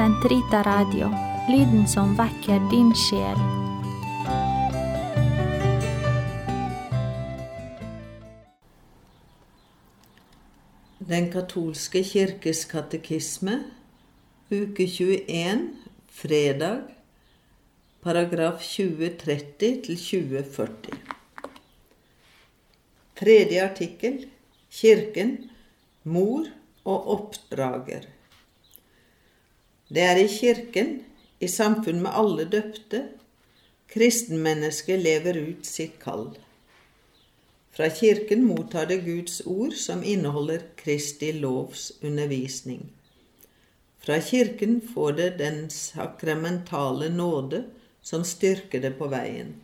Sentrita Radio, lyden som vekker din sjel. Den katolske kirkes katekisme, uke 21, fredag, paragraf 2030 til 2040. Tredje artikkel Kirken, mor og oppdrager. Det er i Kirken, i samfunn med alle døpte, kristenmennesket lever ut sitt kall. Fra Kirken mottar det Guds ord som inneholder Kristi lovs undervisning. Fra Kirken får det den sakramentale nåde som styrker det på veien.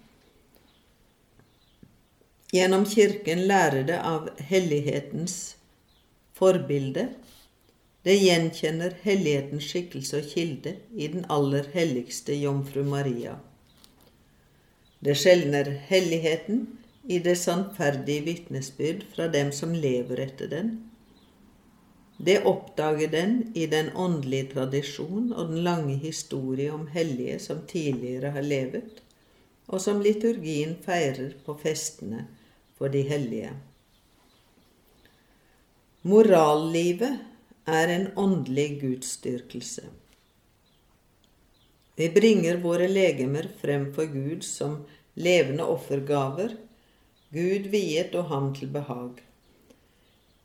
Gjennom Kirken lærer det av hellighetens forbilde. Det gjenkjenner hellighetens skikkelse og kilde i den aller helligste Jomfru Maria. Det skjelner helligheten i det sannferdige vitnesbyrd fra dem som lever etter den. Det oppdager den i den åndelige tradisjon og den lange historie om hellige som tidligere har levet, og som liturgien feirer på festene for de hellige. Morallivet er en åndelig gudsdyrkelse. Vi bringer våre legemer frem for Gud som levende offergaver, Gud viet og ham til behag.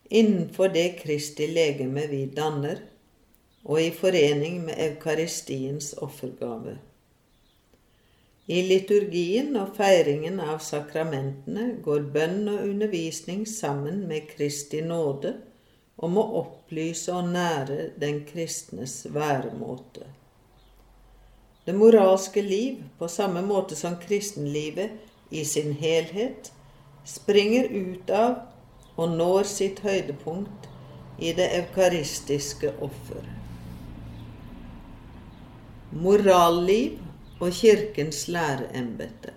Innenfor det Kristi legeme vi danner, og i forening med Eukaristiens offergave. I liturgien og feiringen av sakramentene går bønn og undervisning sammen med Kristi nåde om å opplyse og nære den kristnes væremåte. Det moralske liv, på samme måte som kristenlivet i sin helhet, springer ut av og når sitt høydepunkt i det eukaristiske offer. Moralliv og Kirkens læreembete.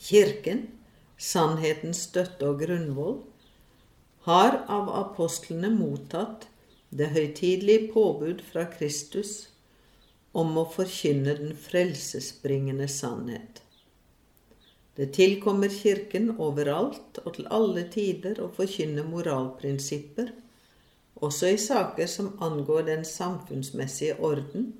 Kirken, sannhetens støtte og grunnvoll, har av apostlene mottatt det høytidelige påbud fra Kristus om å forkynne den frelsesbringende sannhet. Det tilkommer Kirken overalt og til alle tider å forkynne moralprinsipper, også i saker som angår den samfunnsmessige orden,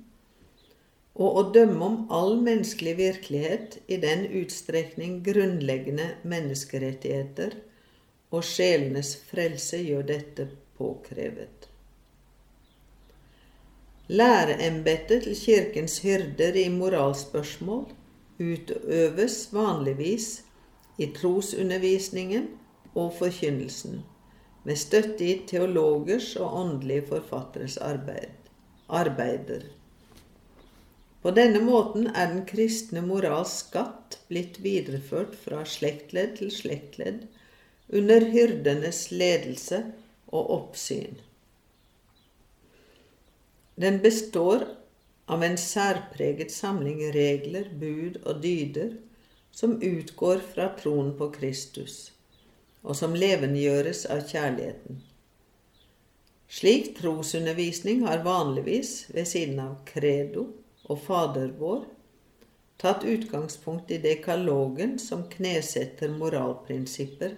og å dømme om all menneskelig virkelighet i den utstrekning grunnleggende menneskerettigheter og sjelenes frelse gjør dette påkrevet. Læreembetet til Kirkens hyrder i moralspørsmål utøves vanligvis i trosundervisningen og forkynnelsen, med støtte i teologers og åndelige forfatteres arbeid, arbeider. På denne måten er den kristne morals skatt blitt videreført fra slektledd til slektledd under hyrdenes ledelse og oppsyn. Den består av en særpreget samling regler, bud og dyder som utgår fra troen på Kristus, og som levendegjøres av kjærligheten. Slik trosundervisning har vanligvis, ved siden av credo, og Fader vår tatt utgangspunkt i dekalogen som knesetter moralprinsipper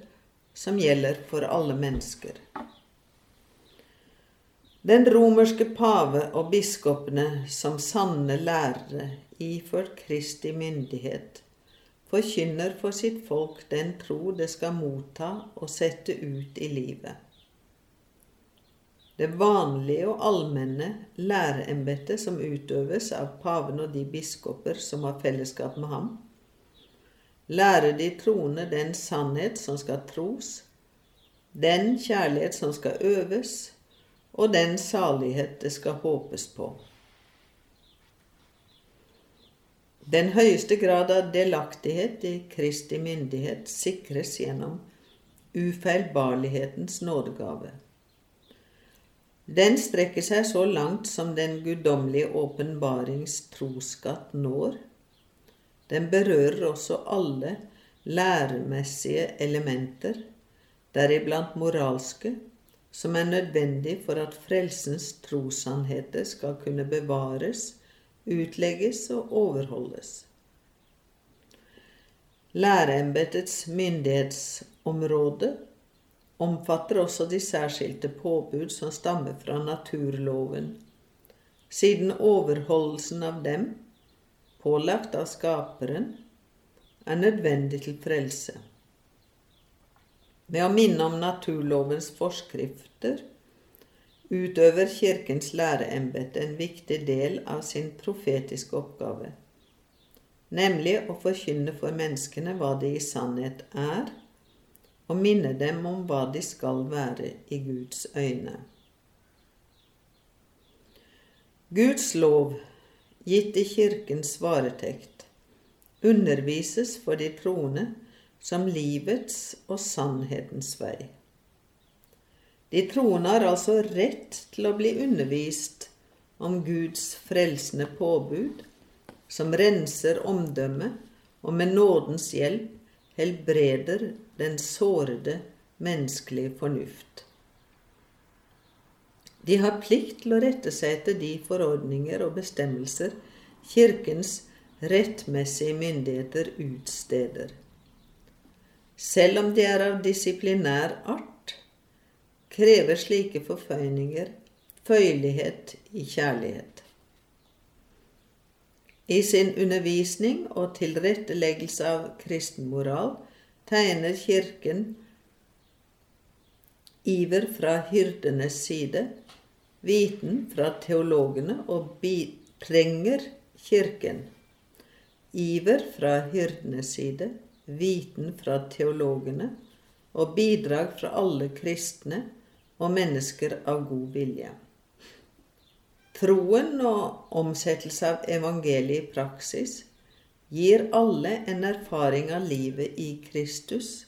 som gjelder for alle mennesker. Den romerske pave og biskopene som sanne lærere iført Kristi myndighet, forkynner for sitt folk den tro det skal motta og sette ut i livet det vanlige og allmenne læreembetet som utøves av paven og de biskoper som har fellesskap med ham, lærer de troende den sannhet som skal tros, den kjærlighet som skal øves, og den salighet det skal håpes på. Den høyeste grad av delaktighet i Kristi myndighet sikres gjennom ufeilbarlighetens nådegave. Den strekker seg så langt som den guddommelige åpenbarings trosskatt når. Den berører også alle læremessige elementer, deriblant moralske, som er nødvendig for at frelsens trossannheter skal kunne bevares, utlegges og overholdes. Læreembetets myndighetsområde omfatter også de særskilte påbud som stammer fra naturloven, siden overholdelsen av dem, pålagt av Skaperen, er nødvendig til frelse. Med å minne om naturlovens forskrifter utøver Kirkens læreembete en viktig del av sin profetiske oppgave, nemlig å forkynne for menneskene hva de i sannhet er, og minne dem om hva de skal være i Guds øyne. Guds lov, gitt i Kirkens varetekt, undervises for de troende som livets og sannhetens vei. De troende har altså rett til å bli undervist om Guds frelsende påbud, som renser omdømmet og med nådens hjelp helbreder den sårede menneskelige fornuft. De har plikt til å rette seg etter de forordninger og bestemmelser Kirkens rettmessige myndigheter utsteder. Selv om de er av disiplinær art, krever slike forføyninger føyelighet i kjærlighet. I sin undervisning og tilretteleggelse av kristen moral tegner Kirken iver fra hyrdenes side, viten fra teologene og trenger Kirken. Iver fra hyrdenes side, viten fra teologene og bidrag fra alle kristne og mennesker av god vilje. Troen og omsettelse av evangeliet i praksis gir alle en erfaring av livet i Kristus,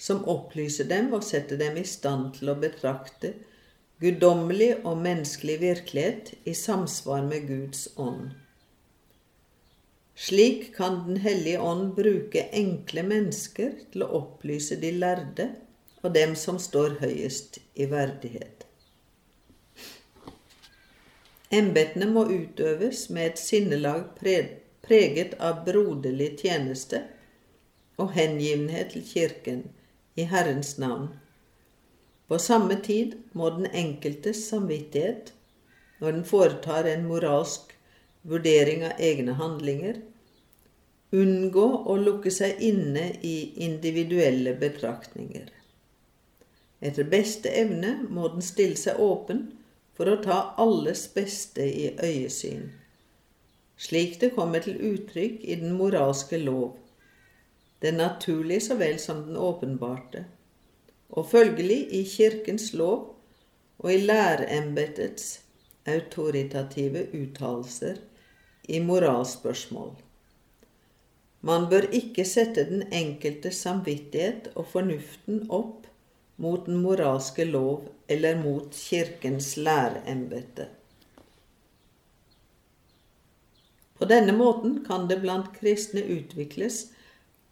som opplyser dem og setter dem i stand til å betrakte guddommelig og menneskelig virkelighet i samsvar med Guds ånd. Slik kan Den hellige ånd bruke enkle mennesker til å opplyse de lærde og dem som står høyest i verdighet. Embetene må utøves med et sinnelag preget av broderlig tjeneste og hengivenhet til Kirken i Herrens navn. På samme tid må den enkeltes samvittighet, når den foretar en moralsk vurdering av egne handlinger, unngå å lukke seg inne i individuelle betraktninger. Etter beste evne må den stille seg åpen for å ta alles beste i øyesyn, slik det kommer til uttrykk i den moralske lov, den naturlige så vel som den åpenbarte, og følgelig i Kirkens lov og i læreembetets autoritative uttalelser i moralspørsmål. Man bør ikke sette den enkeltes samvittighet og fornuften opp mot den moralske lov eller mot Kirkens læreembete. På denne måten kan det blant kristne utvikles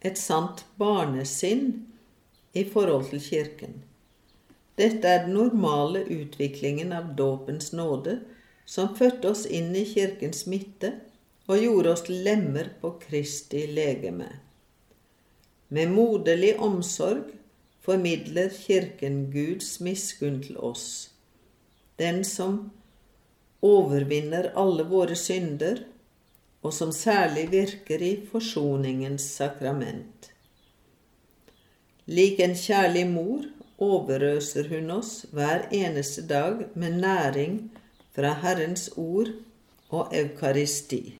et sant barnesinn i forhold til Kirken. Dette er den normale utviklingen av dåpens nåde, som fødte oss inn i Kirkens midte og gjorde oss lemmer på Kristi legeme. Med moderlig omsorg formidler Kirken Guds miskunn til oss, den som overvinner alle våre synder, og som særlig virker i forsoningens sakrament. Lik en kjærlig mor overøser hun oss hver eneste dag med næring fra Herrens ord og eukaristi.